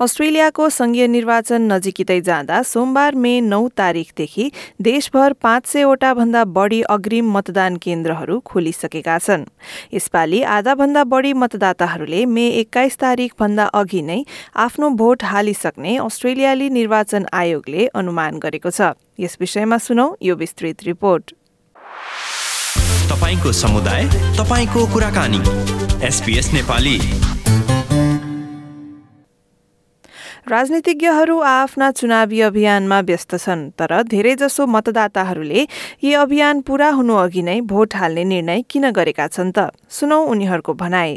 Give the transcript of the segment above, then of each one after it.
अस्ट्रेलियाको संघीय निर्वाचन नजिकिँदै जाँदा सोमबार मे नौ तारिकदेखि देशभर पाँच सयवटा भन्दा बढ़ी अग्रिम मतदान केन्द्रहरू खोलिसकेका छन्। यसपालि आधाभन्दा बढ़ी मतदाताहरूले मे एक्काइस तारिक भन्दा अघि नै आफ्नो भोट हालिसक्ने अस्ट्रेलियाली निर्वाचन आयोगले अनुमान गरेको छ। यस विषयमा सुनौ यो विस्तृत रिपोर्ट। तपाईँको समुदाय तपाईँको कुराकानी। एसपीएस नेपाली। राजनीतिज्ञहरू आफ्ना चुनावी अभियानमा व्यस्त छन् तर धेरैजसो मतदाताहरूले यी अभियान पूरा हुनु अघि नै भोट हाल्ने निर्णय किन गरेका छन् त सुनौ उनीहरूको भनाई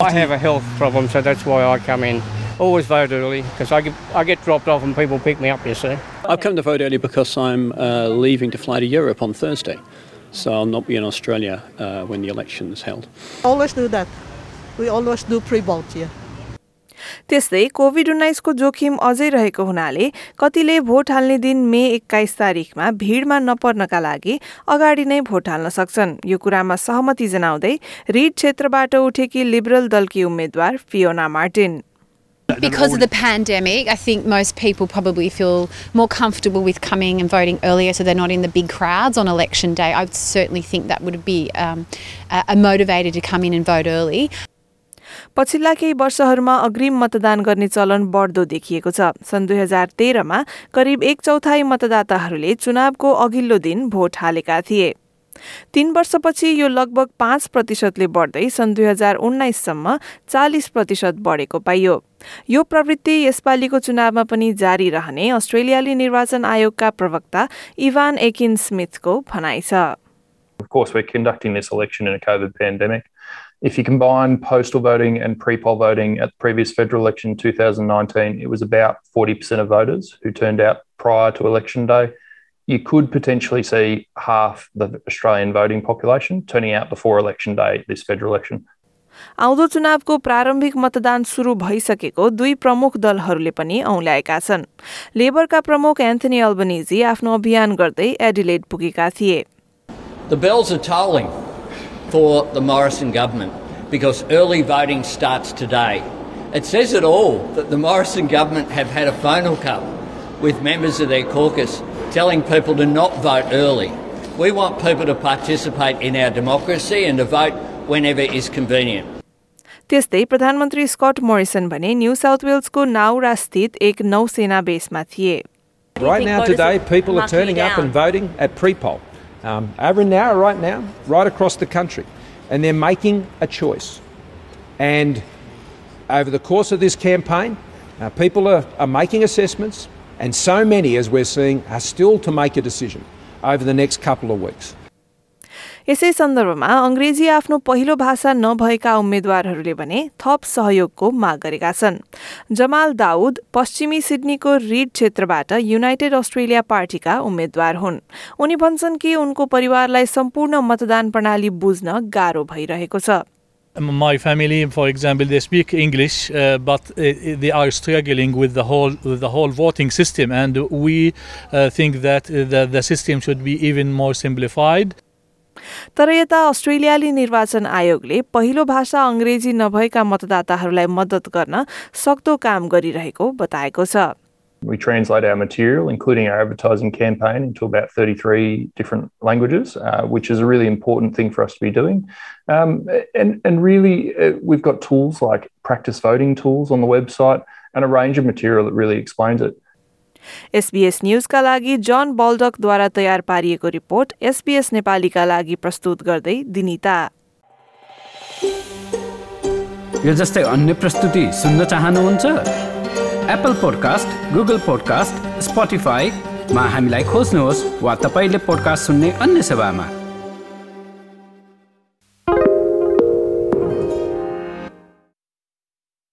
I have a health problem, so that's why I come in. Always vote early because I I get dropped off and people pick me up, you see. I've come to vote early because I'm uh, leaving to fly to Europe on Thursday. So I'll not be in Australia uh, when the election is held. Always do that. We always do pre-vote here. त्यस्तै Covid उन्नाइसको जोखिम अझै रहेको हुनाले कतिले vote हाल्ने दिन मे एक्काइस तारिकमा भीड़मा नपर्नका लागि अगाडि नै भोट हाल्न सक्छन् यो कुरामा सहमति जनाउँदै रिड क्षेत्रबाट उठेकी लिबरल दलकी उम्मेद्वार Fiona Martin Because of the pandemic, I think most people probably feel more comfortable with coming and voting earlier so they're not in the big crowds on election day. I would certainly think that would be um, a motivator to come in and vote early. पछिल्ला केही वर्षहरूमा अग्रिम मतदान गर्ने चलन बढ्दो देखिएको छ। सन् दुई हजार तेह्रमा करिब एक चौथाई मतदाताहरूले चुनावको अघिल्लो दिन भोट हालेका थिए। तीन वर्षपछि यो लगभग पाँच प्रतिशतले बढ्दै सन् दुई हजार उन्नाइससम्म चालिस प्रतिशत बढेको पाइयो। यो प्रवृत्ति यसपालिको चुनावमा पनि जारी रहने अस्ट्रेलियाली निर्वाचन आयोगका प्रवक्ता इभान एकिन स्मिथको भनाइ छ। Of course, we're conducting this election in a COVID pandemic. If you combine postal voting and pre poll voting at the previous federal election in 2019, it was about 40% of voters who turned out prior to election day. You could potentially see half the Australian voting population turning out before election day this federal election. आउँदो चुनावको प्रारम्भिक मतदान सुरु भइसकेको दुई प्रमुख दलहरूले पनि औंल्याएका छन् लेबरका प्रमुख एन्थनी अल्बनिजी आफ्नो अभियान गर्दै एडिलेड पुगेका थिए The bells are tolling. for the Morrison government because early voting starts today. It says it all that the Morrison government have had a phone hookup with members of their caucus telling people to not vote early. We want people to participate in our democracy and to vote whenever is convenient. त्यस्तै प्रधानमन्त्री Scott Morrison भने new south वेल्सको Nowra स्थित एक नौसेना बेसमा थिए Right now today people are turning up and voting at pre-poll. um, over an hour right now, right across the country. And they're making a choice. And over the course of this campaign, uh, people are, are making assessments, and so many, as we're seeing, are still to make a decision over the next couple of weeks. यसै सन्दर्भमा अङ्ग्रेजी आफ्नो पहिलो भाषा नभएका उम्मेद्वारहरूले भने थप सहयोगको माग गरेका छन् जमाल दाउद पश्चिमी सिडनीको रिड क्षेत्रबाट युनाइटेड अस्ट्रेलिया पार्टीका उम्मेद्वार हुन् उनी भन्छन् कि उनको परिवारलाई सम्पूर्ण मतदान प्रणाली बुझ्न गाह्रो भइरहेको छ my family, for example, they speak English, uh, but uh, they are struggling with the whole with the whole voting system, and we uh, think that the, the system should be even more simplified. तर यता अस्ट्रेलियाली निर्वाचन आयोगले पहिलो भाषा अङ्ग्रेजी नभएका मतदाताहरूलाई मद्दत गर्न सक्दो काम गरिरहेको बताएको छ We translate our material, including our advertising campaign, into about 33 different languages, uh, which is a really important thing for us to be doing. Um, and, and really, uh, we've got tools like practice voting tools on the website and a range of material that really explains it. SBS न्यूजका लागि जन बल्डकद्वारा तयार पारिएको report SBS नेपालीका लागि प्रस्तुत गर्दै दिनिता। यो जस्तै अन्य प्रस्तुति सुन्न चाहनुहुन्छ? एप्पल पोडकास्ट गुगल पोडकास्ट स्पोटिफाईमा हामीलाई खोज्नुहोस् वा तपाईँले पोडकास्ट सुन्ने अन्य सेवामा।